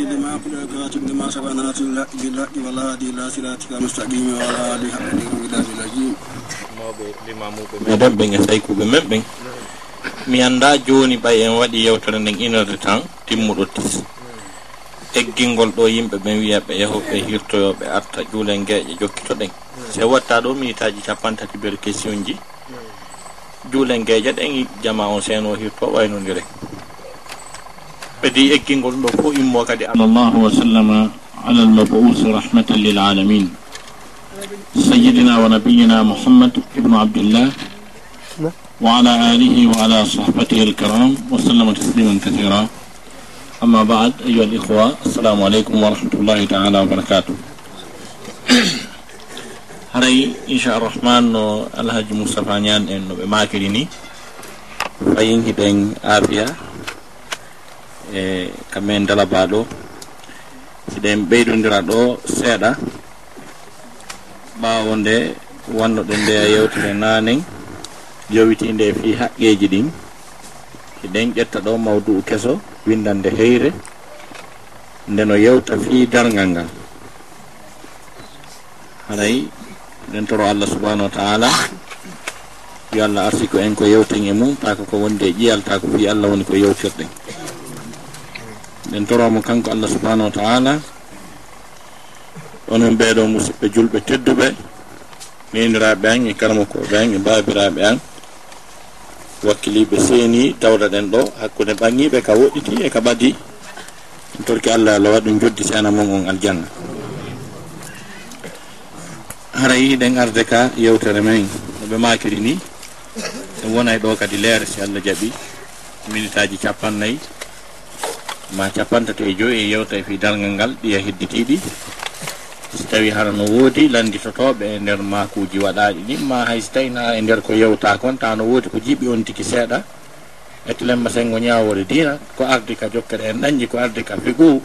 لما قل كاتب لما سبقنا الحق بالحق والهادي الى صراطك المستقيم وعلى اله حق الهدى العظيم mawɓe limamuɓe meɗen ɓen e saykuɓe men ɓen mi anda joni ɓay en waɗi yewtere nden une heure de temps timmuɗo tis eggingol ɗo yimɓe ɓen wiyaɓe yahoɓe hirtoyoɓe arta juulen gueƴe jokkito ɗen se watta ɗo minitaji capantati ber question ji juulen gueƴe ɗen jama on seeno hirto waynodire ɓedi eggingol ɗo fo immo kadi الله وسلم على المبعوث رحمة للعالمين سيدنا ونبينا محمد بن عبد الله وعلى آله وعلى صحبته الكرام وسلم تسليما كثيرا أما بعد أيها الإخوة السلام عليكم ورحمة الله تعالى وبركاته haray inchalrahman no alhaji moustapha ñan en no ɓe makiri ni fayin hiɓen afia e kamɓe en dalabaɗo eɗen ɓeydodira ɗo seeɗa. Ɓawo nde wannoɗen nde a yewtere nanen yowitinde e fii haqqeeji ɗin. Eɗen ƴetta ɗo mawdu'u keso windande heyre. Nde no yewta fi dargal ngal. Haray ɗen toro allah subahanahu wa taala yo allah arsi ko en ko yewten e mum taka ko wondi e ƴiyal ta ko fi allah woni ko yewtirɗen nden toromo kanko allah subahanahu wa taala. Onon ɓeeɗo musidɓe julɓe tedduɓe neniraɓe an e karama koɓe an e babiraɓe an. Wakkiliɓe seeni tawda ɗen ɗo hakkude ɓangiɓe ka woɗɗiti e ka ɓadi. En torki allah allah waɗ ɗum joddi sena mon on aljanna. Haray ɗen arde ka yewtere men noɓe makiri ni. En wonay ɗo kadi leere si allah jaaɓi minitaji capannayyi ma capanɗe e joyi e yewta fi dalgal ngal ɗiya hedditiɗi. So tawi hara no woodi landitotoɓe e nder makuji waɗaɗi ɗi ma hay so tawi na e nder ko yewta kon ta no woodi ko jiiɓi on tigi seeɗa. Ettilemma sengo ñawore dina ko ardi ka jokkere en ɗanji ko ardi ka figu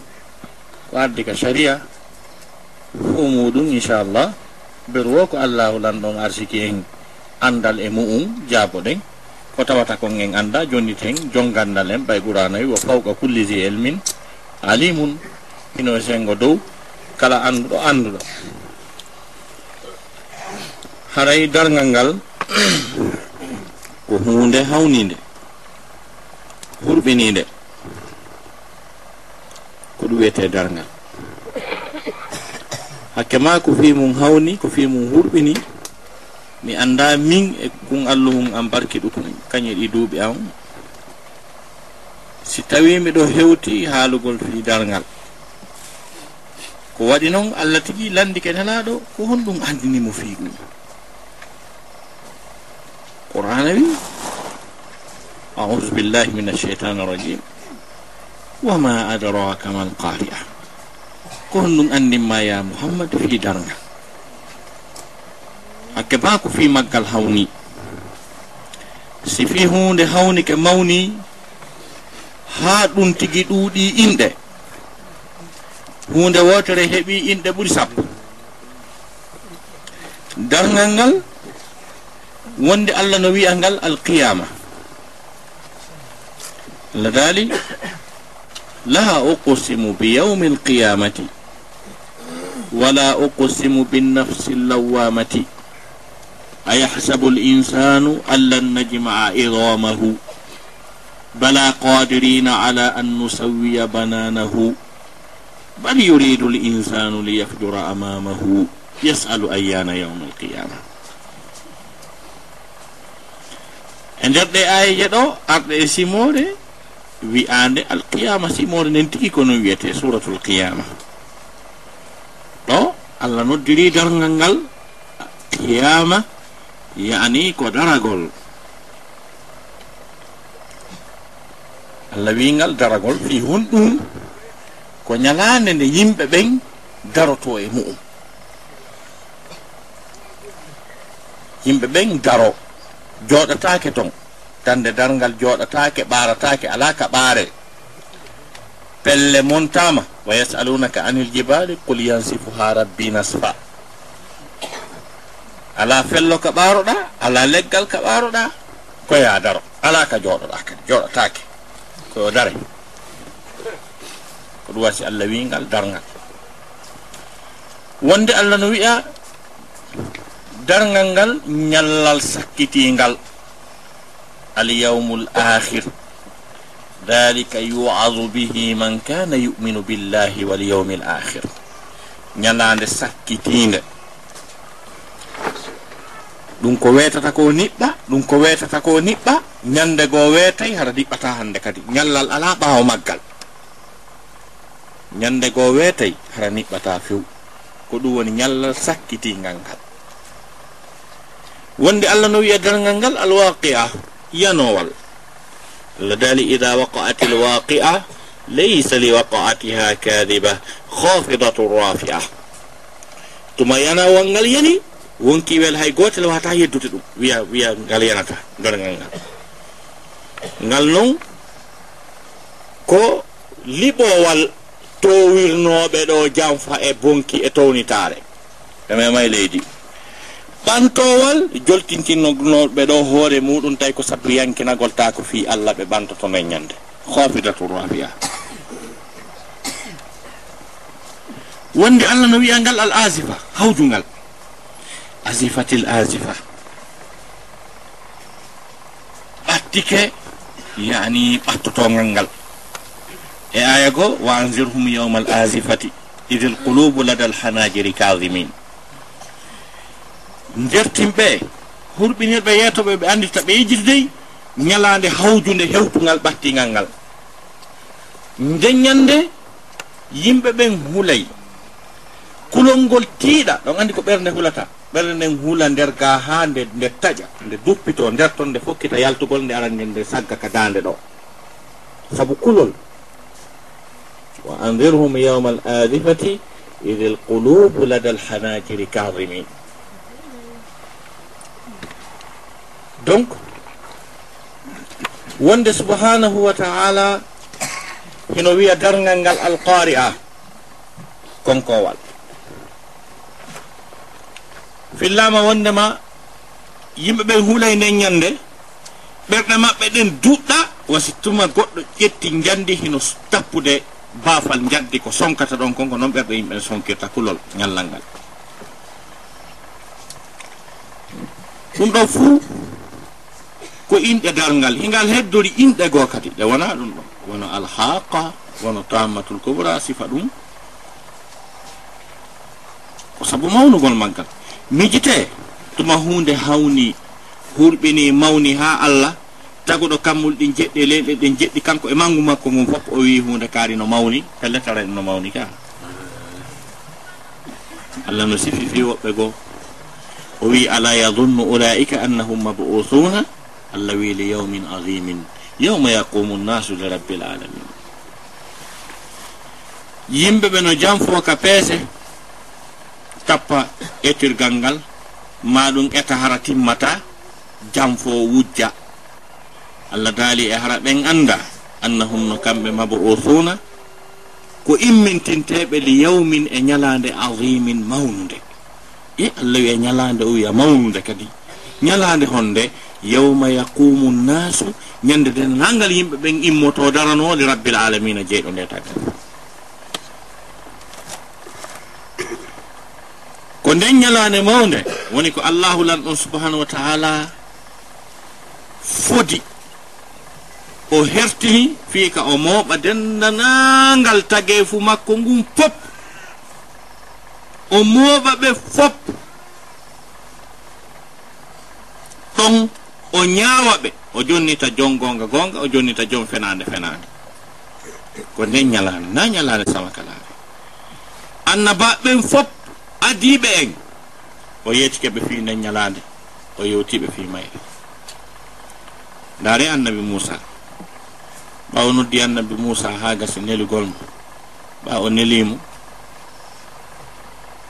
ko ardi ka sharia fo muɗum inchallah. Beru wo ko allahu lanɗon arsiki en andal e mu'um jaabo ɗen ko tawata kon en annda jonni ten jonganndal en ɓay ɓuranawi wo fawqa kullisi elmin. Alimum hino sengo dow kala annduɗo annduɗo haray dargal ngal ko hunde hawnide hurɓinide ko ɗum wiyete dargal hakke ma ko fi mum hawni ko fi mum hurɓini mi annda min e kun alluhum an barki ɗukum kañe ɗi duuɓi am. Si tawi miɗo hewti haalugol fidal ngal ko waɗi noon allah tigi landi ke nelaɗo ko honɗum andinimo fii ɗum. Qur'ana wi audu billahi min alcheitan irrajim wama adraka ma alqari'a ko honɗum andinma ya muhammad fii darngal hakke baa ko fi maggal hawni. Si fi hunde hawni ke mawni ha ɗum tigi ɗuuɗi inɗe hunde wotere heɓii inɗe ɓuri sappo. Dargal ngal wonde allah no wiya ngal alqiyama allah daali laha uqsimu bi yawmi alqiyamati wala uqsimu binnafsi llawamati أيحسب الإنسان أن لن نجمع عظامه؟ بلى قادرين على أن نسوي بنانه. بل يريد الإنسان ليفجر أمامه. يسأل أيان يوم القيامة. E nder ɗe ayeje ɗo arɗe e simore wi'ande alqiyama simore nden tigi ko non wiyete suratul qiyama ɗo allah noddiri dargal ngal qiyama yani ko daragol. Allah wingal daragol fi honɗum ko ñalande nde yimɓe ɓen daroto e mu'um. Yimɓe ɓen daro joɗatake ton tande dargal joɗatake ɓaratake ala ka ɓaare pelle montama wa yasalunaka anil jibali qul yansifuha rabbi nasfa ala fello ka ɓaaroɗa ala leggal ka ɓaaroɗa koya daro. Ala ka jooɗoɗa kadi jooɗotake koyo dare. Ko ɗum wasi allah wingal dargal wonde allah no wiya dargal ngal ñallal sakkitingal alyawmul akhir dalika yuadu bihi man kana yuminu billahi walyawmi l akhir ñalande sakkitinde ɗum ko wetata ko niɓɓa ɗum ko wetata ko niɓɓa ñande goo weetay hara niɓɓata hannde kadi ñallal ala ɓaawo maggal. Ñande goo weetay hara niɓɓata few ko ɗum woni ñallal sakkitingal ngal. Wonde allah no wiya dalngal ngal alwaqia yanowal allah daali ida waqa'at alwaqia laysa liwaqa'atiha kadiba khafidatu rafi'a tuma yanawal ngal yani wonki wel hay gotel wata yeddude ɗum. Wiya wiya ngal yanata dongal ngal ngal. Noon ko liɓowal towirnoɓe ɗo janfa e bonki e townitare. E mema leydi. Ɓantowal joltintinnoɓe ɗo hoore muɗum tawi ko sabu yankinagol ta ko fi allah ɓe ɓantotono e ñande. Hofidatu rafiya wonde allah no wiya ngal al asifa hawjungal asifatil asifa ɓattike yani ɓattotongal ngal. E aya go wa anzirhum yawma al asifati id l qulubu lada al hanajiri kadimin dertinɓe hurɓinirɓe yeetoɓe ɓe anndita ɓe yejiti dey ñalande hawjunde hewtugal ɓattigal ngal. Ndeññande yimɓe ɓen hulay. Kulol ngol tiiɗa ɗon andi ko ɓernde hulata. ɓerde nden huula nder ga ha nde nde taƴa nde duppito nder toon nde fokkita yaltugol nde aran nde nde sagga ka dande ɗo. Saabu kulol wa andirhum yawma al adifati id l qulubu lada al hanajiri kadimin donc wonde subhanahu wa taala hino wiya dargal ngal alqari a konkowal fillama wondema yimɓe ɓe huulay nden ñande ɓerɗe maɓɓe ɗen duɗɗa wasi tuma goɗɗo ƴetti jandi hino tappude baafal jaddi ko sonkata ɗon konko noon ɓerɗe yimɓe sonkirta kulol ñallal ngal. Ɗum ɗo fuu ko inɗe darngal hingal heddori inɗe goo kadi ɗe wona ɗum ɗon. Wono alhaqa wono tammatul kubra sifa ɗum. Ko sabu mawnugol maggal. mijite tuma hunde hawni hurɓini mawni ha allah taguɗo kammul ɗi jeɗɗi e leyɗe ɗin jeɗɗi kanko e manngu makko mum fof o wi hunde kaari no mawni kala tara no mawni ka. Allah no sifi fi woɓɓe goo. O wi ala yadunnu ulaika annahum mabuusuna allah wi li yawmin adimin yawma yaqumu nnasu li rabbil alamin yimɓe ɓe no jam fo ka peese tappa etirgal ngal ma ɗum eta hara timmata janfo wujja. Allah daali e hara ɓen anda annahum no kamɓe mabo osuna ko immintinteɓe li yawmin e ñalande azimin mawnude e allah wi e ñalande o wiya mawnude kadi. Ñalande honde yawma yaqumu nnasu ñande de nangal yimɓe ɓen immoto daranoɗe rabbil alamina jeyɗo nde tagal ko nden ñalaande mawnde woni ko allahu lan ɗon subahanahu wa taala fodi. O herti fii ka o mooɓa dendanangal tageefu makko ngun fop o mooɓa ɓe fop ɗon o ñaawa ɓe o jonnita jon gonga gonga o jonnita jon fenaande fenaande. Ko nden ñalaande na ñalaande sama kalaare annabaɓen fop adiɓe en. O yettikeɓe fi nden ñalaande o yewtiɓe fi mayɗe ndaare annabi moussa ɓaw noddi annabi moussa ha gasi neligol mo. Ɓa o nelimo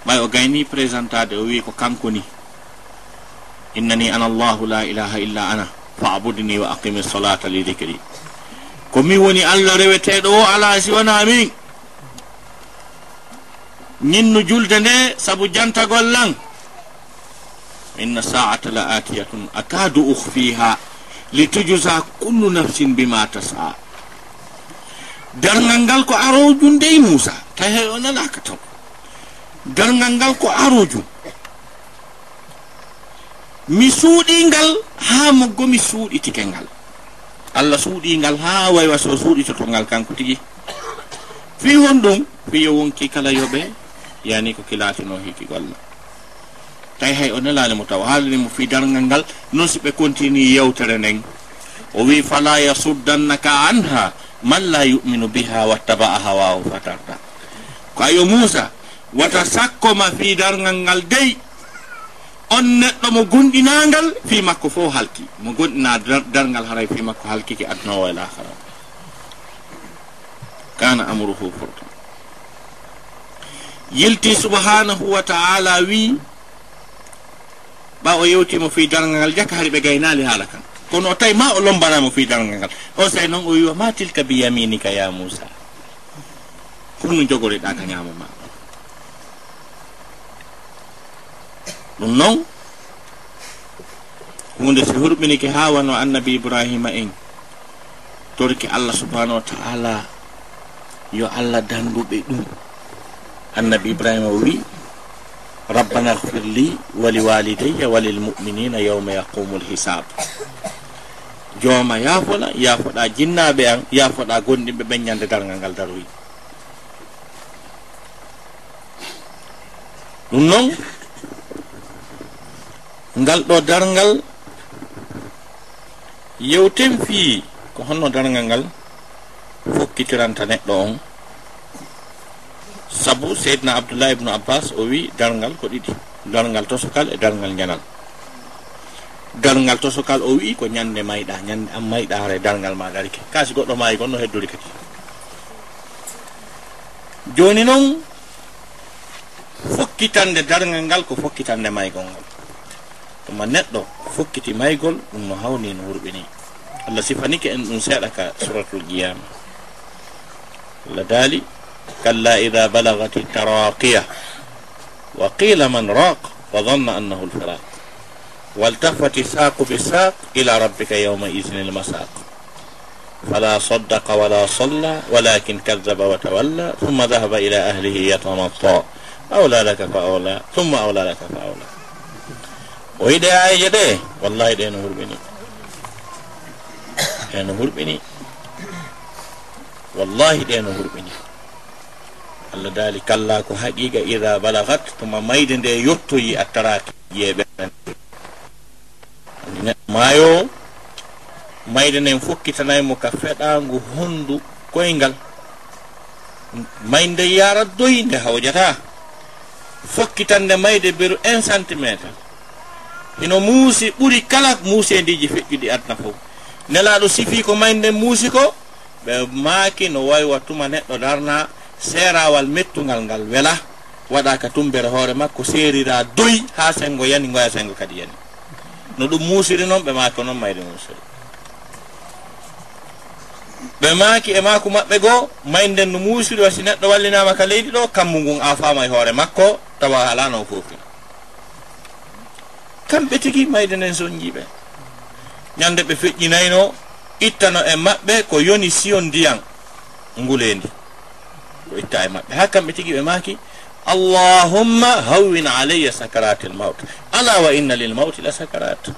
ɓay o gayni présentade o wi ko kanko ni. Innani ana allahu la ilaha illa ana fa abudni wa aqimi solata li dicri komin woni allah reweteɗo o ala siwana min. ñinnu julde nde sabu jantagol lan. Inna saata la atiyatun akadu uhfiha li tujusa kullu nafsin bima tasa dargal ngal ko arojum dey moussa tahe o nanaka taw. Dargal ngal ko arojum mi suuɗingal haa moggo mi suuɗitike ngal. Allah suuɗingal haa waywa so suuɗitoto ngal kanko tigi. Fi hon ɗum fiyo wonki kala yoɓe yani ko kilatino hiki golla tawi hay o nelani mo taw haalani mo fi dargal ngal noon siɓe continue yewtere nden. O wi fala yasuddannaka anha man la yuminu biha wattaba'a hawahu fatarta ko ayo moussa wata sakko ma fi dargal ngal dey. On neɗɗo mo gonɗinangal fi makko fo halki. Mo gonɗina dargal haray fi makko halkiki adnowo e lahara kana amruhu furta yilti subhanahu wa taala wi ɓa o yewtimo fi dargal ngal jakka hari ɓe gaynali haala kan. Kono o tawi ma o lombanamo fi dargal ngal. O say noon o wiwa ma tilka bi yaminika ya moussa holno jogoriɗa ka ñamo ma. Ɗum noon hunde so hurɓinike ha wano annabi ibrahima en torki allah subhanahu wa taala yo allah danduɓe ɗum. annabi ibrahima wi rabbana hfir li wali walidayya walil muminina yawma yaqumu lhisab jooma yaafola yaafoɗa jinnaɓe an yaafoɗa gonɗinɓe ɓen ñande dargal ngal daroyi ɗum noon ngal ɗo dargal yewten fii ko honno dargal ngal fokkitiranta neɗɗo on. sabu seydna abdoullah ibnu abbas o wi dargal ko ɗiɗi. Dargal tosokal e dargal ñanal dargal tosokal o wi ko ñande mayɗa ñande am mayɗa hara e dargal ma ɗarike kasi goɗɗo maayi gonno heddori kadi. Joni noon fokkitande dargal ngal ko fokkitande maygol ngol tuma neɗɗo fokkiti maygol ɗum no hawni no wurɓini allah sifanike en ɗum seeɗa ka suratul qiyama allah daali كلا إذا بلغت التراقية. وقيل من راق وظن أنه الفراق. والتفت الساق بالساق إلى ربك يومئذ المساق. فلا صدق ولا صلى ولكن كذب وتولى ثم ذهب إلى أهله يتمطى. أولى لك فأولى ثم أولى لك فأولى. وإذا آية دي والله دي نهر بني دي نهر بني والله دي نهر بني allah daali kalla ko haqiqa ida balagat toma mayde nde yettoyi a taraki yeɓe maayo mayde nden fokkitanaymo ka feɗangu hondu koyngal. Mayde yara doyinde hawjata fokkitande mayde beru un centimétre hino muusi ɓuri kala muusendiji feƴƴuɗi adna fof. Nelaɗo sifi ko mayde nden muusi ko ɓe maaki no wawi wattuma neɗɗo darna seerawal mettugal ngal wela waɗa ka tumbere hoore makko seerira doyi ha sengo yani goya sengo kadi yani. No ɗum muusiri noon ɓe maaki noon mayde muusiri. Ɓe maaki e maako maɓɓe goo mayinden no muusiri wasi neɗɗo wallinama ka leydi ɗo kammu ngun a fama e hoore makko tawa halano o foofina kamɓe tigi mayde nden son jiiɓe ñande ɓe feƴƴinayno ittano e maɓɓe ko yoni siyon ndiyan nguleendi. ko itta e maɓɓe ha kamɓe tigi ɓe maaki allahumma hawwin alayya sakarat l maut ala wa inna lil mauti la sakarat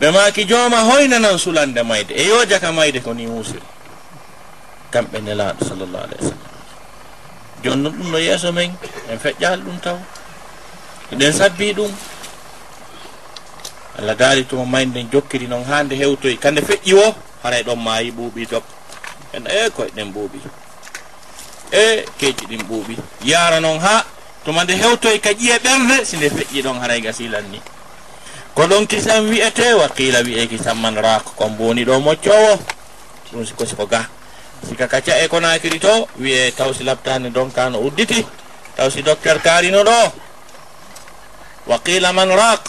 ɓe maki jooma hoynanan sulande mayde. E yo jaka mayde ko ni muusiri kamɓe nelaɗo sallllahu alayhi wa sallam. Joni noon ɗum no yeeso men en feƴƴali ɗum taw. Eɗen sabbi ɗum. Allah daali tuma mayde nden jokkiri noon hande hewtoy kande feƴƴi o haray ɗon maayi ɓuuɓi dop en e koyeɗen ɓuuɓi. e keeci ɗin ɓuuɓi. Yara noon ha toma nde hewtoy ka ƴiye ɓerde si nde feƴƴi ɗon haray gasilan ni. Ko ɗon kisan wi'ete waqila wiye kisan man rak kon boni ɗo moccowo. Ɗum siko siko ga. Sika kaca e ko nakiri to wiye taw si labtani don ka no udditi. Taw si docteur karino ɗo. Waqila man rak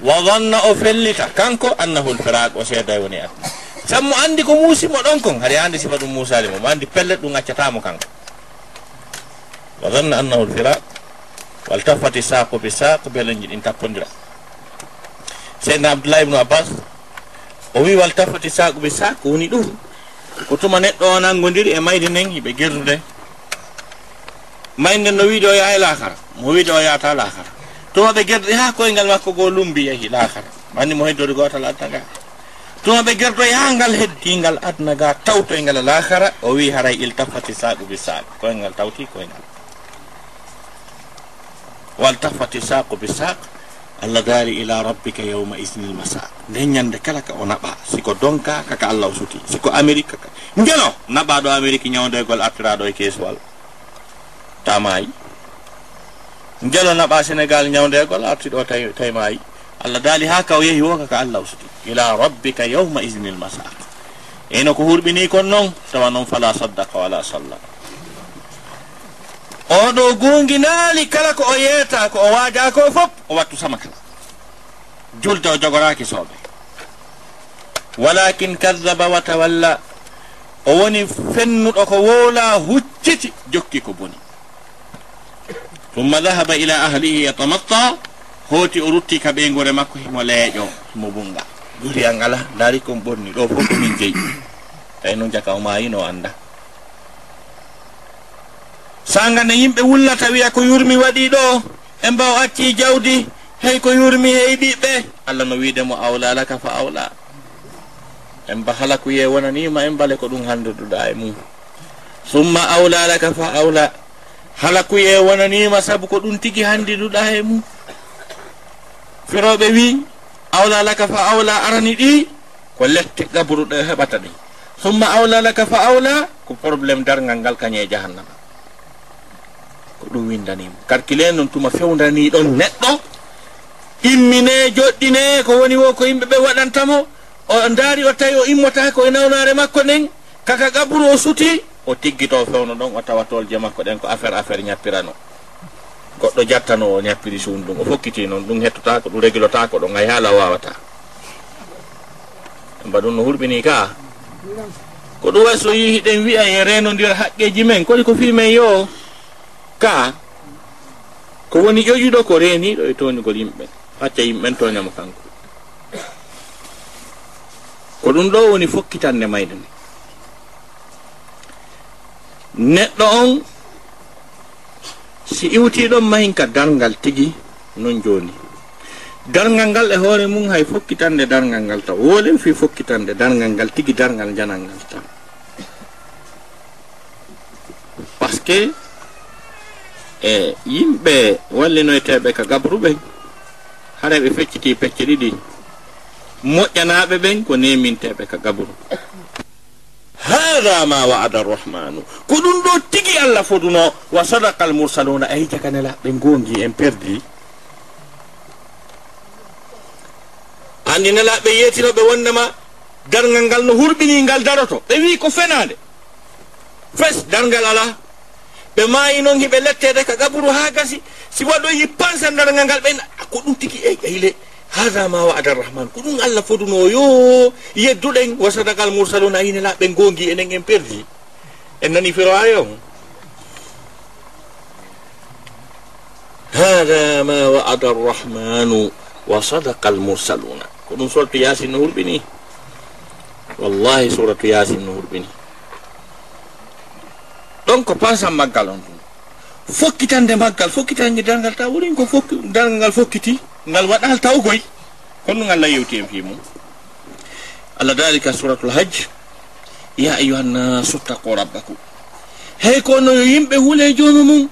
wa danna o fellita. Kanko annahu l o seeday woni adna sammo anndi ko muusimo ɗon kon? Haɗa anndi sifa ɗum muusali mo. Mo anndi pellet ɗum accatamo kanko. Wa zanna annahu lfiraq waltafati saqu bi saq beelen ɗin tappodira seydna abdoullah ibnu abbas o wi waltafati saqu bi saq woni ɗum. Ko tuma neɗɗo o nangodiri e mayde nden yiɓe gerdude mayde no wiide o yaha e laakara. Mo wiide o yaata laakara. Tuma ɓe gerdude ha koyngal makko goo lumbi yahi laakara. Manni mo heddori gotal addagaa tumaɓe gertoy ha ngal heddingal adna ga tawtoyngal lahara o wi haray iltafati saqu bi saq koyngal tawti koyngal. Waltafati saqu bi saq allah daari ila rabbika yawma isnil masa nden ñande kala ka o naɓa siko donka kaka allah o suti siko amérique kaka ngelo naɓa ɗo amérique ñawdoygol artiraɗo e keeswal. Tamayi ngelo naɓa sénégal ñawdegol artiɗo tay tawi tawi allah daali ha ka o yehi woka ka allah usuti ila rabbika yawma idin l masaq eno ko hurɓini kon noon tawa noon fala saddaka wala salla. Oɗo gunginaali kala ko o yeeta ko o waaja ko fof o wattu sama kala. Julde o jogoraaki sooɓe walakin kadaba wa tawalla o woni fennuɗo ko wowla hucciti jokki ko boni. Tumma dahaba ila ahlihi yatamatta hooti o rutti ka ɓeygore makko himo leeƴo himo bunga. Duriyal ngala ndaari kon ɓorni ɗo fof komin jeyi. Tawi noon jaka o maayino annda. Sanga nde yimɓe wullata wiya ko yurmi waɗi ɗo e mbaw acci jawdi hey ko yurmi e hey ɓiɓɓe allah no wiidemo awlalaka fa awla. En ba hala ko yiye wonanima en bale ko ɗum handuduɗa e mum. Summa awlalaka fa awla. Hala ko yiye wonanima saabu ko ɗum tigui handiduɗa e mum. feroɓe wi awla laka fa awla arani ɗi ko lette gaburuɗo heɓata ɗi. Summa awla laka fa awla ko probléme dargal ngal kañe e jahannama. Ko ɗum windanima calcule noon tuma fewdaniɗon neɗɗo immine joɗɗine ko woni wo ko yimɓeɓe waɗantamo o daari o tawi o immotaki e nawnare makko nden kaka gaɓɓuru o suti o tiggito fewno ɗon o tawa tolje makko ɗen ko affaire affaire ñappirano. goɗɗo jattano o ñappiri suun ɗum o fokkiti noon ɗum hettotako ɗum régulotako ɗon hay haala wawata mba ɗum no hurɓini ka? Ko ɗum way so yihi ɗen wiya e renodira haqqeji men koɗi ko fimen yo? Ka? Ko woni ƴoƴuɗo ko reniɗo e toñugol yimɓe. Acca yimɓen toñamo kanko. Ko ɗum ɗo woni fokkitande mayde nde. Neɗɗo on si iwtiɗon mahin ka dargal tigi non joni dargal ngal e hoore mum hay fokkitande dargal ngal taw. Wolen fi fokkitande dargal ngal tigi dargal janal ngal taw. Par ce que e yimɓe wallinoyteɓe ka gabruɓe hara ɓe fecciti pecce ɗiɗi moƴƴanaɓe ɓen ko neminteɓe ka gabru. hada ma wa'ada arrahmanu ko ɗum ɗo tigi allah foduno wa sadaka almursaluna ayi jaganela ɓe gongi en perdi andi nelaɓe yeetino ɓe wondema dargal ngal no hurɓini ngal daroto ɓe wi ko fenade fes dargal ala ɓe maayi noon hiɓe lettede ka gaburu ha gasi si waɗoyi pansa dargal ngal ɓe ko ɗum tigi ey ayile hada ma waada arrahman ko ɗum allah foduno yo yedduɗen wa sadakal mursalun a ɓe gongi enen en perdi. En nani firo ayo? Hada ma waada arrahmanu wa sadaka almursaluna ko ɗum suratu yasin no hurɓini wallahi suratu yasin no hurɓini ɗon ko pensan maggal on ɗum. Fokkitande maggal fokkitande dargal ta wurin ko dargal ngal fokkiti. ngal waɗal tawgoy kono ngal la yewti en fi mum. Allah dalika suratul hajj. Ya ayuhannasu ttaqu rabbakum. Hey kono yo yimɓe huule joomu mum.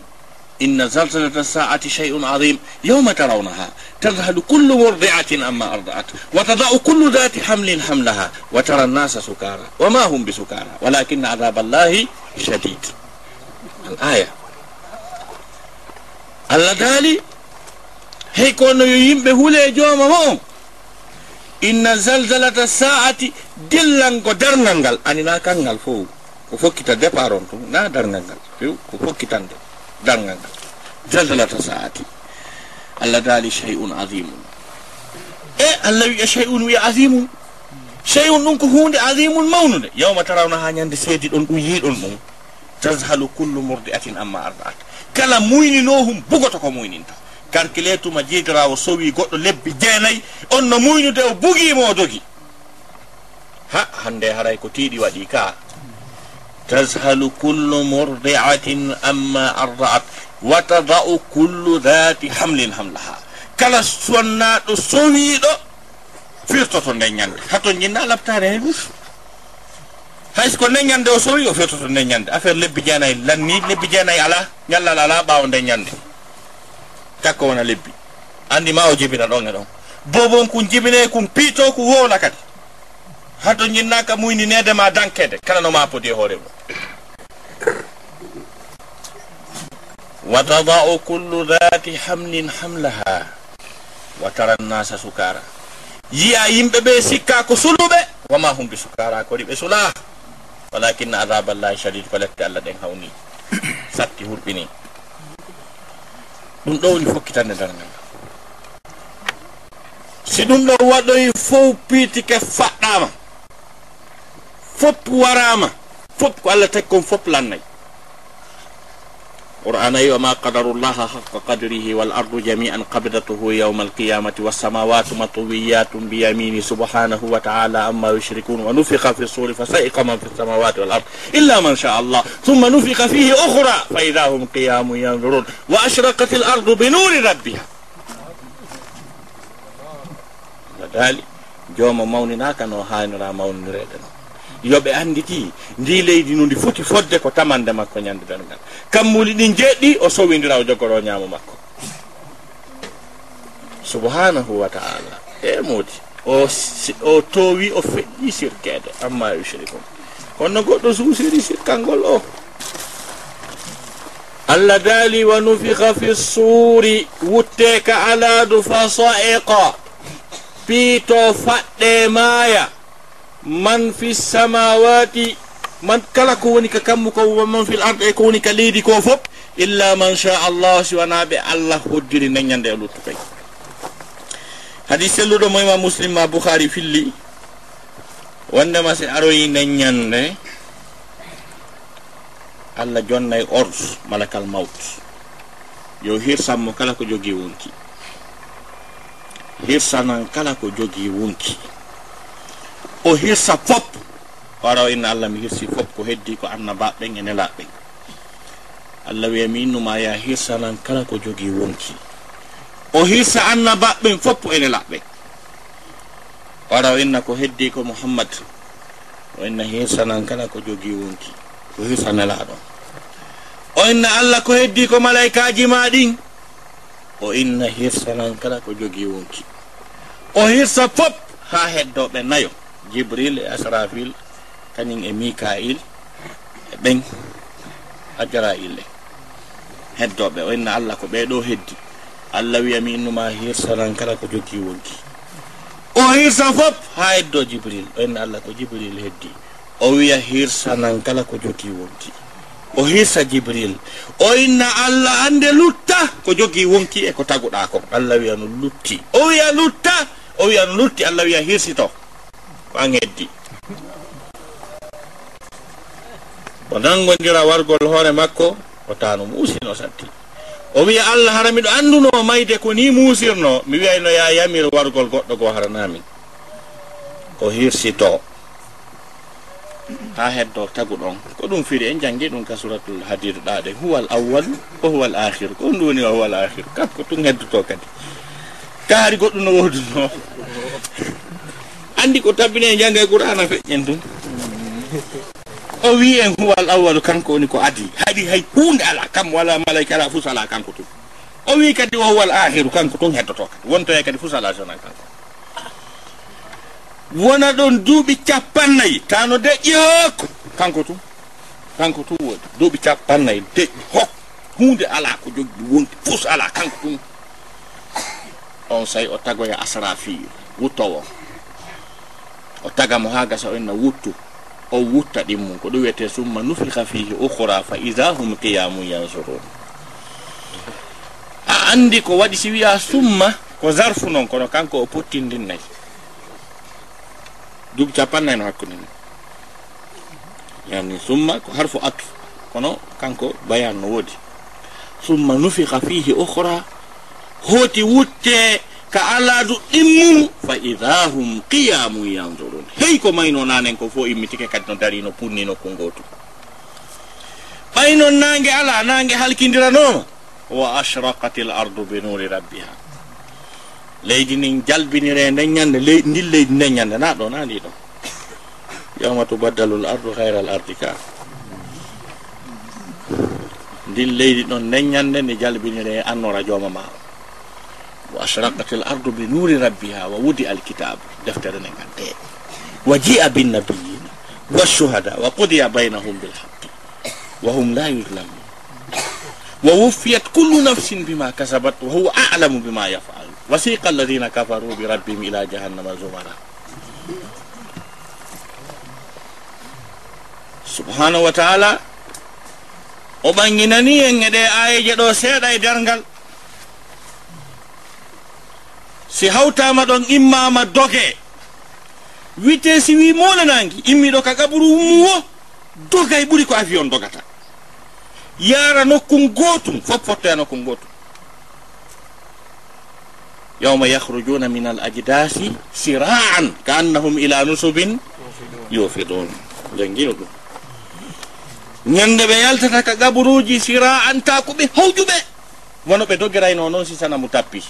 Inna zalzalata saati shey'un adim yawma tarawnaha tadhalu kullu murdiatin amma ardaat. Wa tadau kullu dati hamlin hamlaha wa tara nnasa sukara wa ma hum bi sukara walakina adaba allahi shadid al aya allah daali hey kono yo yimɓe huule e jooma mo on inna zalzalata sa'ati dillango dargal ngal. Anina kalngal fo ko fokkita départ on tum na dargal ngal. Few ko fokkitande dargal ngal. Zalzalata sa'ati. Allah daali chey un adimum e allah wiya chey un wiya adimum chey un ɗum ko hunde adimum mawnude. Yawma tarawna ha ñande seedi ɗon ɗum yiiɗon ɗum. Tashalu kullu murdi atin amma arba'at. Kala muyninohum bugoto ko muyninta. calculé tuma jigirawo sowi goɗɗo lebbi jeenayyi on no muynude o bugimo o dogi ha hande haray ko tiiɗi waɗi ka. Tashalu kullu murdiatin amma ardaat wa tada'u kullu dati hamlin hamlaha. Kala sonnaɗo sowiɗo firtoto nden ñande hato jinna labtare hen ɓus haysko nden ñande o sowi o firtoto nden ñande affaire lebbi jeenayyi lanni lebbi jeenayyi ala ñallal ala ɓawo nden ñande takko wona lebbi. Andi ma o jibina ɗon e ɗon. Bobon kun jibine kun piito ko wowna kadi. Hato jinnaka muyninede ma dankede kala no ma poti e hoore mum. Wa tadau kullu dati hamlin hamlaha. Wa tara nnasa sukara yiya yimɓe ɓe sikka ko suluɓe wama hum bi sukara kodi ɓe sula walakinna adaballahi shadid ko lette allah ɗen hawni satti hurɓini ɗum ɗo woni fokkitande dargal ngal si ɗum ɗo waɗoyi fof piitike faɗɗama fop warama fop ko allah tagi kon fop lannayi qur'ana yi wama qadarullaha haqa qadrihi wal ardu jami'an qabdatuhu yawma alqiyamati wassamawatu matwiyatun biyamini subhanahu wa ta'ala amma yushrikun wa nufiqa fi suri fa saiqa man fi samawati wal ard illa man sha allah. Thumma nufiqa fihi ukhra fa idha hum qiyamun yanzurun wa ashraqat al ardu bi nuri rabbiha. Wadali jooma mawninaka no hanira mawnireɗen o yoɓe anditi ndi leydi no ndi foti fodde ko tamande makko ñande dal kammuli ɗin jeeɗɗi o sowindira o jogoro ñaamo makko. Subhanahu wa taala. E moodi o o towi o feƴƴi sirkede amma yushrikum kono goɗɗo suusiri sirkalngol o. Allah daali wa nufiha fi suuri wutteka alaadu fa sa'iqa piito faɗɗe maaya. man fi samawati man kala ko woni ka kammu ko man fil arde e ko woni ka leydi ko fof illa man sha allah siwanaɓe allah hoddiri naññande e luttu kay. Hadi selluɗo mo moyma muslim ma bouhari filli wondema si aroyi naññande allah jonnay ordre malakal maut yo hirsanmo kala ko jogui wonki. Hirsanan kala ko jogui wonki. o hirsa fop. Waraw inna allah mi hirsi fop ko heddi ko annabaɓen e nelaɓen allah wiya mi innuma ya hirsanan kala ko jogii wonki. O hirsa annabaɓen fop e nelaɓen waraw inna ko heddi ko mouhammad o inna hirsanan kala ko jogii wonki. Ko hirsa nelaɗon o inna allah ko heddi ko malaikaji ma ɗin o inna hirsanan kala ko jogii wonki. O hirsa fop ha heddoɓe nayo. jibril e asrafil kañum e mikail e ɓen ajarail e, e. Heddoɓe o inna allah ko ɓeɗo heddi. Allah wiyami innuma hirsanan kala ko jogii wonki. O hirsa fof ha heddo jibril. O inna allah ko jibril heddi. O wiya hirsanan kala ko jogii wonki. O hirsa jibril. O inna allah ande lutta ko jogii wonki e ko taguɗa ko. Allah wiya no lutti. O wiya lutta o wiya no lutti. Allah wiya hirsito. ko an heddi o nangodira wargol hoore makko o tano muusino satti o wiya allah hara miɗo annduno mayde ko ni muusirno mi wiyayno ya yamir wargol goɗɗo goo haranami o hirsito. Ha heddo tagu ɗon. Ko ɗum firi en jangi ɗum ka suratul hadir ɗaɗe huwal awwal o huwal ahir ko ɗum woni o huwal ahir kanko tun heddoto kadi. Kaari goɗɗum no woduno. andi ko tabbine jangga e, e qur'ana feƴƴen tun o wi en huwal awwalu kanko woni ko adi. Haɗi hay hunde ala kam wala malayka ala fus ala kanko tun. O wi kadi o huwal ahiru kanko tun heddoto kadi. Wonto e kadi fus ala sona kanko. Wona ɗon duuɓi capannayyi tano deƴƴi hokko kanko tun kanko tun woni duuɓi capannayyi deƴƴi hok hunde ala ko jogii wonti fus ala kanko tun. On say o tagoya asrafiyu wuttowo o tagamo ha gasa o enna wuttu o wutta ɗimmum ko ɗum wiyete summa nufika fihi ukhra fa ida hum qiyamum yansurun. A andi ko waɗi si wiya summa ko zarfu noon kono kanko o pottindinnayi duuɓi capannayyi no hakkude ni. Yani summa ko harfu atu kono kanko bayan no woodi summa nufika fihi ukhra hooti wutte ka alaadu ɗimmum fa ida hum qiyamun yandurun hey ko mayno nanen ko fo immitike kadi no dari no punni nokku ngotu. Ɓaynon nangue ala nangue halkidiranoma wa ashraqat l ardu bi nuri rabbiha. Leydi ndin jalbinire nden ñande leydi ndin leydi nden ñande na ɗo na ndi ɗo. Yawma tubaddalu l ardu hayra l ardi ka. Ndin leydi ɗon nden ñande ndi jalbinire annora jooma ma. o ashraqat l ardu bi nuri rabbiha wa wudi alkitabe deftere nde gadde wa jia binnabiyina washuhada wa qudiya baynahum bilhaqi wa hum la yuzlamun wa wuffiyat kullu nafsin bima kasabat wa huwa alamu bima yafalu wasiqa alladina kafaru bi rabbihim ila jahannama zumara subhanahu wa taala o ɓanginani en e ɗe ayeje ɗo seeɗa e dergal si hawtama ɗon immama doge. Wite si wi molanangi immiɗo ka gaɓuru muwo dogay ɓuuri ko avion dogata. Yara nokkun gotum fof fottoya nokkun gotum yawma yahrujuna min al ajdasi siraan ka annahum ila nusubin yofidun jangino ɗum. Ñande ɓe yaltata ka gaburuji siraan ta ko ɓe hawjuɓe wono ɓe dogirayno noon si sanamu tappi.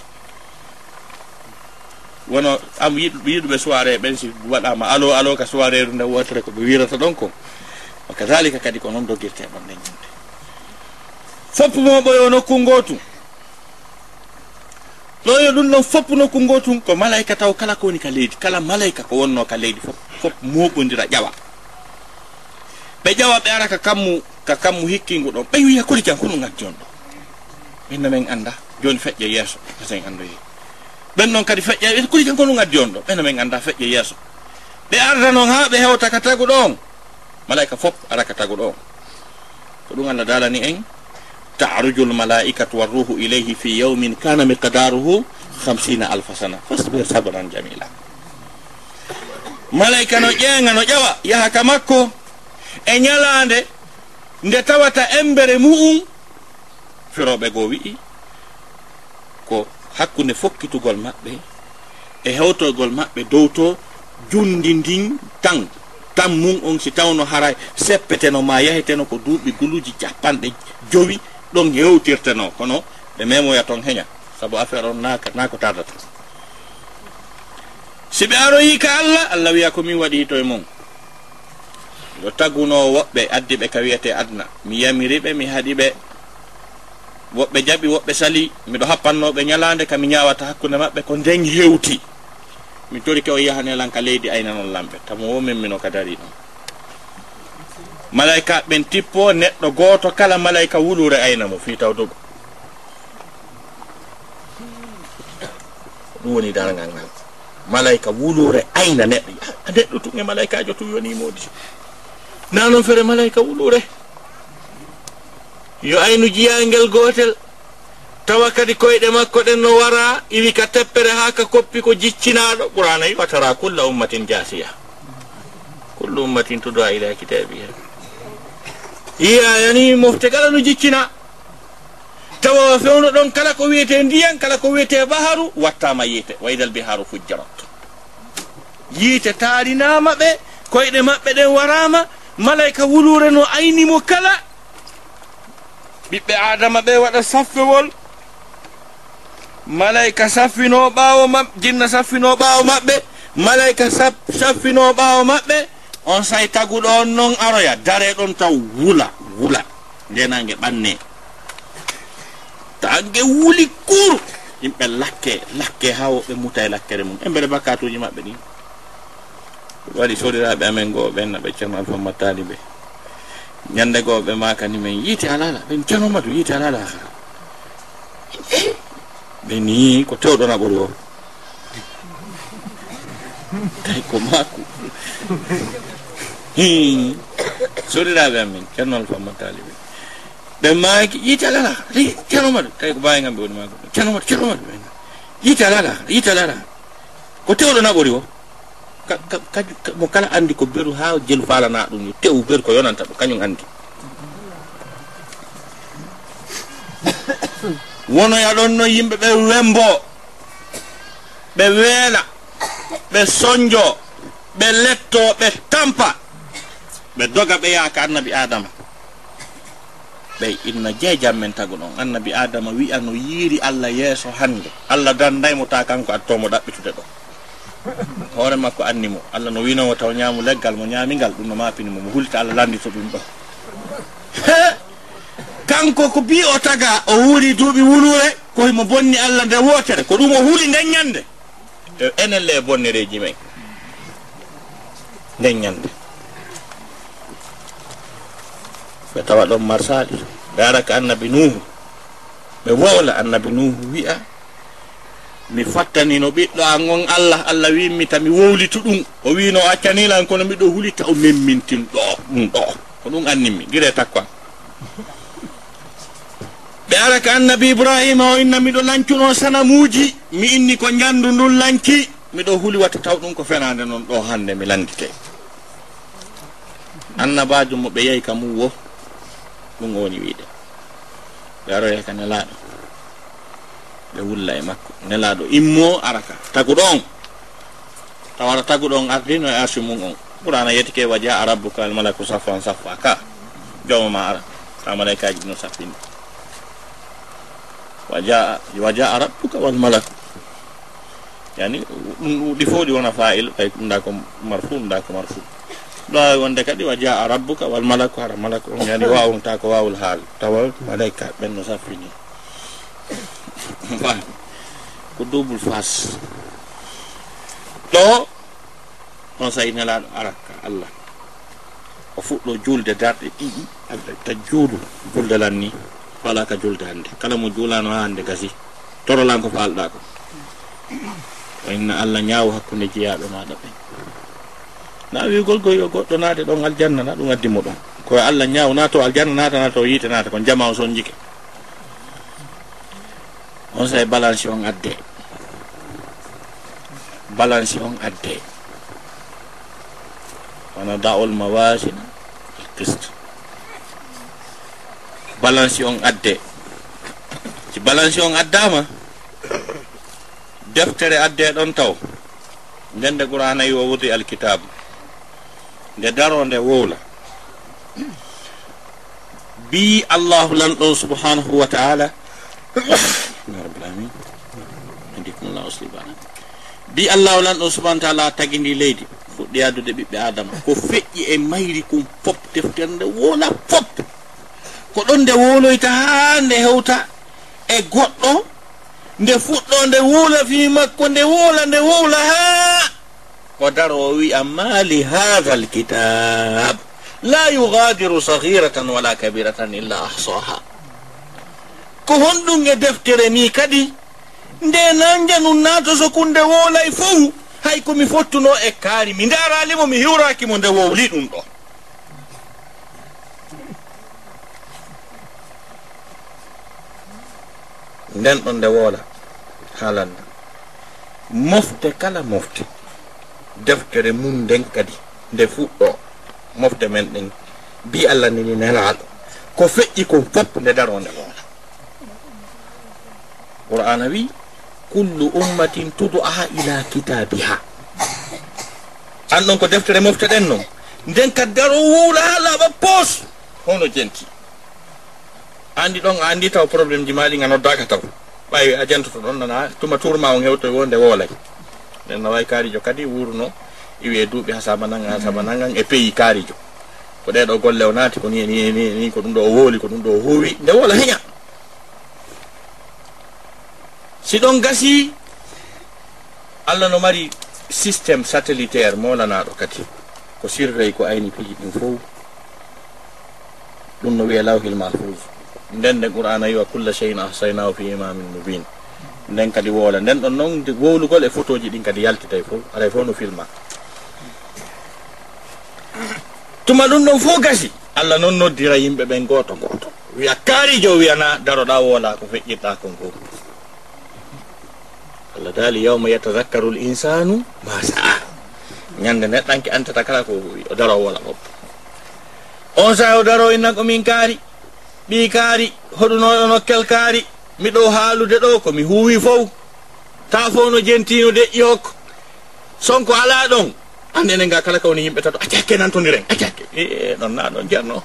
wono am yiɗuɓe soiré ɓen si waɗama alo alo ka soiré ru nde wotere ko ɓe wirata ɗon ko. O kadalika kadi ko noon doggirte e ɗon nde ñimde fopp mo ɓoyo nokku ngotu. Ɗoyo ɗum ɗon fopp nokku ngotum ko malayka taw kala ko woni ka leydi kala malayka ko wonno ka leydi fof fof moɓodira ƴawa. Ɓe ƴawa ɓe ara ka kammu ka kammu hikkingu ɗon ɓe wiya kori jan ko ɗum addi on ɗo. Minno men anda joni feƴƴe yeeso esen andoyi ɓen noon kadi feƴƴe kuli ken kono gaddi on ɗo? Ɓenno men annda feƴƴe yeeso. Ɓe arda noon ha ɓe hewta ka tagu ɗon malaika fof ara ka tagu ɗon ko ɗum allah dalani en taruju lmalaikatu warruhu ilayhi fi yawmin kana miqdaruhu hamsina alfa sana. Fasbir sabran jamila malaika no ƴeeŋa no ƴawa yaha ka makko e ñalaande nde tawata embere mu'um firoɓe goo wi'i ko hakkunde fokkitugol maɓɓe e hewtogol maɓɓe dow to jundi ndin tan tan mum on si tawno haray seppeteno ma yaheteno ko duuɓi guluji capanɗe jowi ɗon hewtirteno kono ɓe memoya toon heña. Saabu affaire on naka nako tardata. Si ɓe aroyi ka allah allah wiya komin waɗi to e mum. Yo taguno woɓɓe addi ɓe ka wiyete adna. Mi yamiriɓe mi haɗiɓe woɓɓe jaɓi woɓɓe sali miɗo happannoɓe ñalande kami ñawata hakkude maɓɓe ko nden hewti mi tori ke o yahanelan ka leydi ayna noon lamɓe tamo womin mino ka dari ɗon malayika ɓen tippo neɗɗo goto kala malayika wulure ayna mo fi taw dogo. Ɗum woni dargal ngal. Malayika wulure ayna neɗɗo. Ah, ah, neɗɗo tun e malayikajo tu yonimodi na noon fere malayika wulure. yo aynu jiyangel gotel tawa kadi koyɗe makko ɗen no wara iwi ka teppere ha ka koppi ko jiccinaɗo ɓuranayi watara kulla ummatin jasiya kullu ummatin tudoa ila kitabiha yiyayani mofte kala no jiccina. Tawa fewno ɗon kala ko wiyete ndiyan kala ko wiyete baharu wattama yiite. Waydal biharu fujjarat yiite taarinama ɓe koyɗe maɓɓe ɗen warama malayka wulure no aynimo kala ɓiɓɓe adama ɓe waɗa saffewol. Malayka saffino ɓawo maɓɓe jinna saffino ɓawo maɓɓe malayka saffino ɓawo maɓɓe on say taguɗo on noon aroya dare ɗon taw wula wula ndenange ɓanne taange wuli kuuru yimɓe lakke lakke ha woɓɓe muta e lakkere mum. E mbeɗe bakatuji maɓɓe ɗi waɗi sodiraɓe amen goo ɓenna ɓe ceerno alpha mattali ɓe. ñande goo ɓe ma kani min yiiti alala ɓen cenomatu yiite alala ha. Ɓe ni ko tewɗona ɓuri o tawi ko maako sodiraɓe amen ceernol famma taliɓe ɓe maaki yiite alala ha cenomatu tawi ko mbawigam ɓe woni maako cenomatu cenomatu ɓe yiite alala ha yiiti alala ko tewɗona ɓuri o kadi mo kala andi ko beru ha jelu falana ɗum yo tew beru ko yonanta ɗum kañum andi wonoya ɗon noon yimɓe ɓe wembo ɓe weela ɓe soñjo ɓe letto ɓe tampa ɓe doga ɓe yaaka annabi adama. Ɓey inna jeejam men tagu ɗon annabi adama wi'ano yiiri allah yeeso hannde. Allah dandaymo ta kanko attomo ɗaɓɓitude ɗo. hoore makko anni mo. Allah no winowo taw ñaamu leggal mo ñaamingal. Ɗum no mapinimo mo. Hulta allah landito ɗum ɗo. Kanko ko bi o taga o wuuri duuɓi wulure koyemo bonni allah nde wootere. Ko ɗum o huuli nden ñande enelle e bonnereji men. Nden ñande ɓe tawa ɗon marsaɗi dara ka annabi nuhu ɓe wowla annabi nuhu wi'a mi fattanino ɓiɗɗo an on allah allah wimmi tami wowlitu ɗum. O wino accanilan kono mbiɗo hulita o memmintin ɗo ɗum ɗo. Ko ɗum anninmi guire takko ɓe ara ka annabi ibrahima o inna miɗo lancuno sanamuji mi inni ko jandu ndun lanki miɗo huli watta taw ɗum ko fenade noon ɗo hande mi landite annabajo mo ɓe yeyi ka mum wo ɗum woni wiide. Ɓe aroya ka nelaɗo ɓe wulla e makko. Nelaɗo immo araka. Tagu ɗon tawata tagu ɗon ardino e arsu mum on ɓurana yetti ke waji ha arabbuka al malaku safan safa ka jomama ara ta malaikaji ɗino saffini waja waja arabuka wal malaku yani ɗum ɗuɗi fo ɗi wona fa'il ɓay ɗum da ko marfu ɗum da ko marfu. Ɗawawi wonde kadi wa jaa rabbuka wal malaku hara malaku on yani wawnta ko wawul haal. Tawa malaika ɓen no saffini ko double face. Ɗo on sayi nelaɗo araka allah. O fuɗɗo julde darɗe ɗiɗi ta juulu julde lan ni wala ka julde hannde. Kala mo juulano ha hannde gasi. Torolan ko falɗa ko. O inna allah ñaawo hakkunde jeyaɓe maɗa ɓen. Na wigol koy yo goɗɗo naate ɗon aljanna na ɗum addimo ɗon. Koye allah ñaaw na to aljanna natana to yiite naata kon jama o son jike on say balance on adde. Balance on adde. Wana daol mawasin qist. Balance on adde. Si balance on addama deftere adde ɗon taw. Ndende qur'ana yi o wuti alkitabe nde daro nde wowla. Bi allahu lan ɗon subhanahu wa taala bi allahu lan ɗo subahana taala tagindi leydi fuɗɗi addude ɓiɓɓe adama. Ko feƴƴi e mayri kum fop deftere nde wola fop. Ko ɗon nde woloyta ha nde hewta e goɗɗo nde fuɗɗo nde wuula fi makko nde wola nde wowla ha ko daro o wi'a ma hatha l la yugadiru sahiratan wala kabiratan illa ahsaha ko honɗum e deftere ni kadi nde nanjanu naato so kunde woolay fof hay komi fottuno e kaari mi ndaralimo mi hiwrakimo nde wowli ɗum ɗo. Nden ɗon nde woola haalanda mofte kala mofte deftere mum nden kadi nde fuɗɗo mofte men ɗen bi allah nini nelaaɗo. Ko feƴƴi kon fop nde daro nde woola. Qur'ana wii kullu ummatin tudu'a ila kitabiha. An ɗon ko deftere mofteɗen noon nden kaddaro wuwla ha laaɓa poos hono jenti andi ɗon a andi taw probléme ji maɗi ga noddaka taw. Ɓawi a jantoto ɗon nana tuma tourma o hewto wonde woolay. Nden nawawi kaarijo kadi wuurno iwi e duuɓi ha saba naggan ha saba naggan e pays kaarijo ko ɗeɗo golle o naati ko ni ni ni ko ɗum ɗo o wooli ko ɗum ɗo o howi nde woola heña. si ɗon gasi allah no mari systéme satellitaire molanaɗo kadi. Ko sirrey ko ayni piiji ɗin fof. Ɗum no wiye lawhil mahfus nden nde qur'ana yiwa kulla cheyin ahsaynahu fi imamin mubin. Nden kadi woola. Nden ɗon noon wowlugol e photo ji ɗin kadi yaltitay fof. Aray fof no filma. Tuma ɗum ɗon fof gasi. Allah noon noddira yimɓe ɓen goto goto wiya kaarijo wiyana daroɗa woola ko feƴƴirɗa kon ko allah daali yawma yatadakkaru l insanu ma saa. Ñande neɗɗanke antata kala ko o daro wala moppo on saa o daro innan komin kaari ɓi kaari hoɗunoɗo nokkel kaari miɗo haalude ɗo komi huuwi fof ta fof no jentino deƴƴi hokko sonko ala ɗon. Andene nga kala kawni yimɓe tato accakke nantodiren accakke e ɗon na ɗon jarno.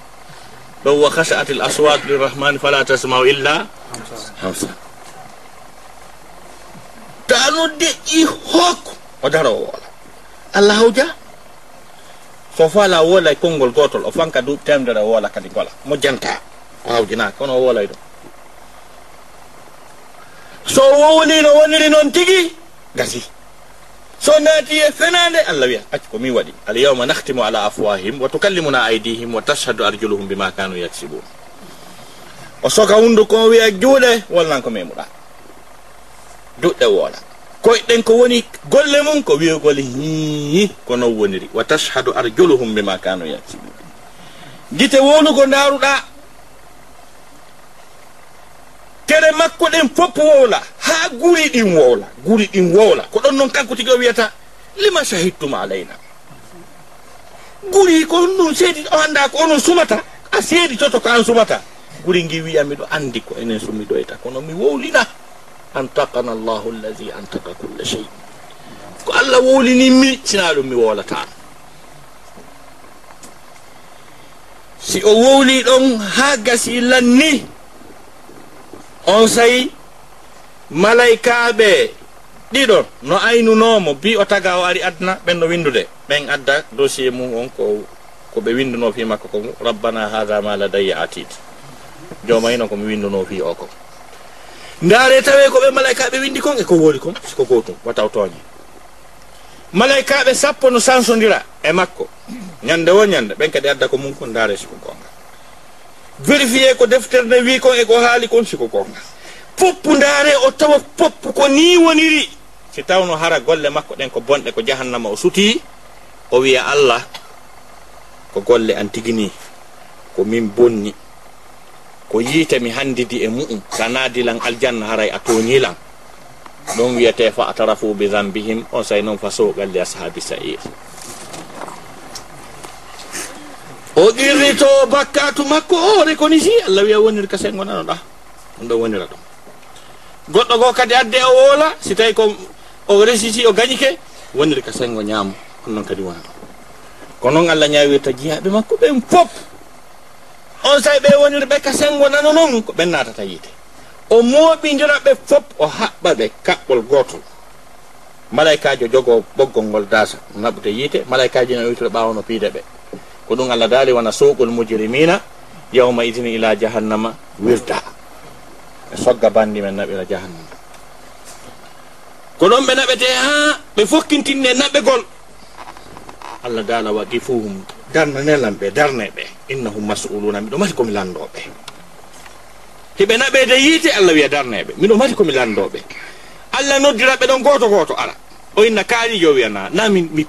Ɗon wa khasa'at l aswat lirrahmani fala tasmau illa hamsa. no deƴƴi hokku o dara o woola allah hawja? So faala woola konngol gootol o fanka duuɓi temdere o woola kadi ngola. Mo janta. O hawjinaaka kono o woolay ɗum. So wowni no woniri noon tigi? Gasi. So naati e fenande allah wiya acci ko min waɗi. Alyawma nahtimu ala afwahim wa tukallimuna aydihim wa tashhadu arjuluhum bima kanu yaksibun o soka hundu kon wiya juuɗe wolnan ko memuɗa duɗɗe woola. koyɗen ko woni golle mum ko wiyogol hiihi ko non woniri. Wa tashhadu arjuluhum bima kanu yasibun gite wonugo daruɗa tere makko ɗen fopp wowla ha guri ɗin wowla guri ɗin wowla ko ɗon noon kanko tigi o wiyata lima shahidtum alayna? Guri ko ɗum seedi o anda ko onon sumata a seedi toto ko an sumata. Guri ngi wiyami ɗo anndi ko enen summiɗoyta kono mi wowlina antakana allahu alladi antaka culla chey ko allah wowlinimmi sina ɗum mi wolatan si o wowli ɗon ha gasi lanni on sayi malaykaɓe ɗiɗon no aynunomo bi o taga o ari adna ɓen no windude. Ɓen adda dossier mum on ko ko ɓe winduno fi makko ko rabbana hada ma ladayya atid. Jomayino komi winduno fi o kon ndaare tawe ko ɓe malaikaɓe windi kon e ko woni kon siko gotum wataw tooñe malaikaɓe sappo no sansodira e makko. Ñande wo ñande ɓen kadi adda ko mum kon ndaare siko gonga. Vérifié ko deftere nde wi kon e ko haali kon siko gonga. Poppu ndaare o tawa poppu ko ni woniri. Si tawno hara golle makko ɗen ko bonɗe ko jahannama o suti o wiya allah ko golle an tigini ko min bonni. ko yiite mi handidi e mu'um sa naadilan aljanna haray a toñilan ɗon wiyete fa atarafu be zambihim on say noon fa sogalle ashabi sa'ir. O qirrito bakkatu makko ore koni si allah wiya wonir ka sen gonanoɗa ɗum ɗo wonira ɗum. Goɗɗo goo kadi adde o woola si tawi ko o resiti o gañike wonir ka sengo ñaamo on noon kadi wona ɗum. Ko noon allah ñawirta jiyaɓe makko ɓen fof on sawi ɓe wonir ɓe ka sengo nano noon ko ɓen natata yiite o mooɓidira ɓe fof o haɓɓa ɓe kaɓɓol gotol malaikajo jogo ɓoggol ngol dasa naɓɓude yiite malaikaji no witoro ɓawa no piide ɓe. Ko ɗum allah daali wona suuqol mujrimina yawma idini ila jahannama wirda. E sogga bandi men naɓira jahannama. Ko ɗon ɓe naɓete ha ɓe fokkintinne naɓɓegol. Allah daala wa gifuhum. dardanelam ɓe darneɓe innahum masuluna. Miɗo mati komi landoɓe hiɓe naɓede yiite allah wiya darneɓe miɗo mati komi landoɓe allah noddiraɓe ɗon goto goto ara. O inna kaalijo wiyana na mi, mi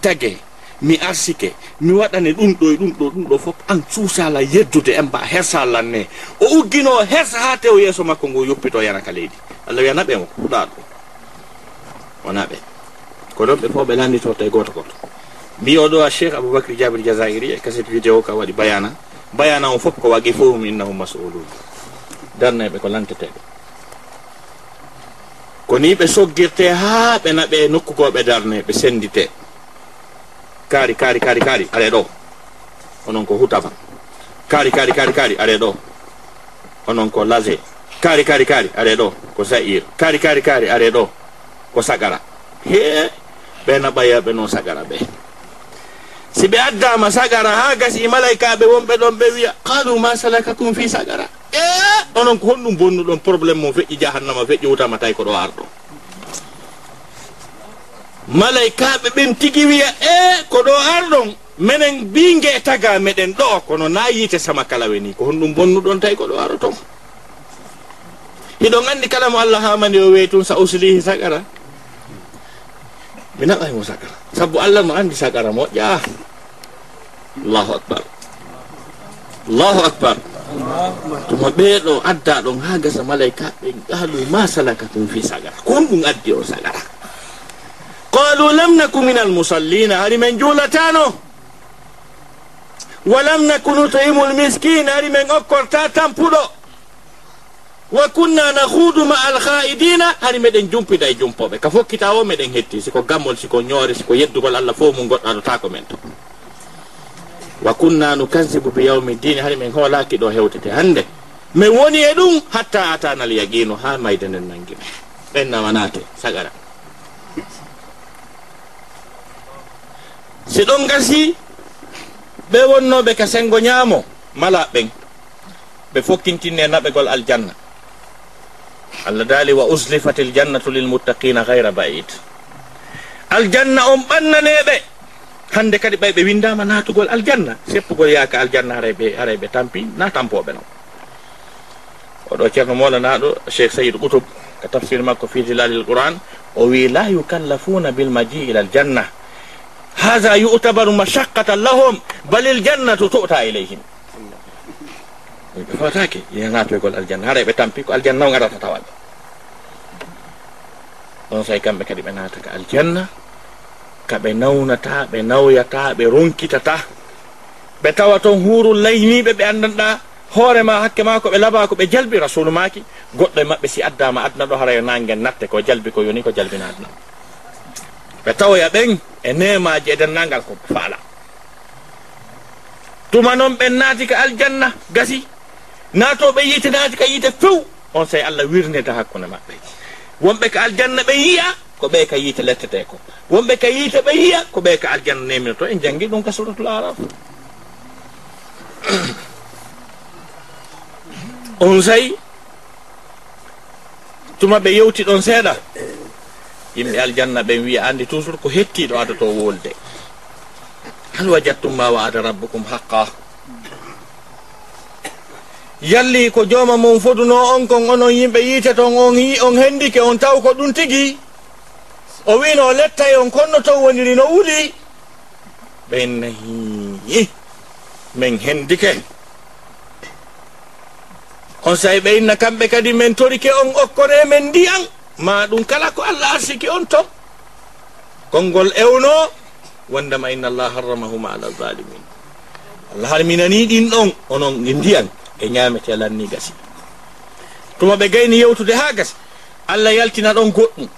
mi arsike mi waɗane ɗum ɗo e ɗum ɗo ɗum ɗo fof. An suusala yeddude en mba hersallan ne. O uggino hersa ha tew yeeso makko ngo yoppito yanaka leydi. Allah wiya naɓe mo huɗa ɗo o naɓe ko ɗon ɓe fof ɓe landitoto e goto goto mbi oɗo a cheikh aboubacry diabir jazairi e cassette vidéo ka waɗi bayana. Bayana o fof ko wagi fofum innahum masulun. Darneɓe ko lanteteɓe ko ni ɓe soggirte ha ɓe naɓe nokkugoɓe darneɓe sendite. Kaari kaari kaari kaari are ɗo. Onon ko hutaba kaari kaari kaari kaari are ɗo. Onon ko lage kaari kaari kaari are ɗo. Ko zair. Kaari kaari kaari are ɗo. Ko sagara. He ɓe naɓayaɓe noon sagara ɓe si ɓe addama sagara ha gasi malaikaɓe wonɓe ɗon ɓe wiya qalu ma salakakum fi sagara. E onon ko honɗum bonnuɗon probléme mo feƴƴi jahannama feƴƴi wutama tawi ko ɗo arɗo. Malaikaɓe ɓen tigi wiya e ko ɗo arɗon minen mbinge taga meɗen ɗo kono na yiite sama kalawe ni ko honɗum bonnuɗon tawi ko ɗo aro ton. Hiɗon andi kala mo allah hamani o wey tun sa uslihi sagara. Mi naɓaymo sagara. Sabu allah no andi sagara moƴƴa allahu akbar. Allahu akbar. Tuma ɓeeɗo adda ɗon ha gasa malayka ɓe qaalu ma salaka tum fi sagara. Ko honɗum addi o sagara. Qalu lam naku min almusallina hari men juulatano wa lam naku nut'imu lmiskin hari men okkorta tampuɗo? Wa kunna nahudu ma alhaidina hani meɗen jumpida e jumpoɓe ka fokkita o meɗen hetti siko gammol siko ñoore siko yeddugol allah fo mum goɗɗo aɗotako men to. wa kunna nukasibu bi yawmi dini hani min hoolaki ɗo hewtete hannde. Min woni e ɗum hatta atanal yaqinu ha mayde nden nangima ɓen namanate sagara. Si ɗon gasi ɓe wonnoɓe ka sengo ñaamo mala ɓen. Ɓe fokkintinne naɓegol aljanna. Allah daali wa uslifat l jannatu lilmuttaqina gayra ba'id. Aljanna on ɓannaneɓe hande kadi ɓay ɓe windama natugol aljanna. Seppugol yaaka aljanna harayɓe harayɓe tampi na tampoɓe noon. Oɗo ceerno molanaɗo cheikh saydou ɓoutoub ko tafsir makko fi hilalil qouran o wi la yukallafuna bilmaji ila aljanna haha yutabaru mashaqqatan lahum bal iljannatu tuta ileyhim ɓe fawatake ina naatoygol aljanna harayɓe tampi ko aljanna o garata tawaɓe ɗon say kamɓe kadi ɓe naata ka aljanna. ka ɓe nawnata ɓe nawyata ɓe ronkitata ɓe tawa ton huuru layniɓe ɓe andanɗa hoorema hakke ma ko ɓe laaba ko ɓe jalbi rasulu maki goɗɗo e maɓɓe si addama adna ɗo hara e yo nangen natte ko jalbi ko yoni ko jalbina adna. Ɓe tawoya ɓen e nemaji e dennangal ko faala. Tuma noon ɓen naati ka aljanna gasi. Naatoɓe yiite naati ka yiite few. On say allah wirnede hakkunde maɓɓe. Wonɓe ka aljanna ɓe yiya ko ɓe ka yiite lettete ko. Wonɓe ka yiite ɓe yiya ko ɓe ka aljanna nemino to en jangi ɗum ka suratul araf. On sayi tuma ɓe yewti ɗon seeɗa. Yimɓe aljanna ɓen wiya andi toujours ko hettiɗo adato wolde hal wajattum ma waada rabbukum haqqa yalli ko jooma mum foduno on kon onon yimɓe yiite ton on on henndike on taw ko ɗum tigi. o wino o lettay on konno ton woniri no wuli. Ɓen nahi min hendike on sahi ɓe inna kamɓe kadi min torike on okkore men ndiyan. Ma ɗum kala ko allah arsiki on ton konngol ewno wondema inna allah harramahuma ala zalimin. Allah harminani ɗin ɗon onon e ndiyan e ñamete lanni gasi. Tuma ɓe gayni yewtude ha gasi. Allah yaltina ɗon goɗɗum.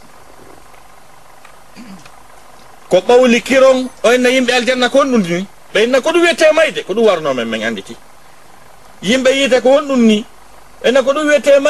ko ɓawli kiron o oyenna yimɓe aljanna ko honɗum ni? Ɓe ɓeyenna ko ɗum wiyete mayde? Ko ɗum warnomen men min anditi yimɓe yiite ko honɗum ni? Enna ko ɗum wiyete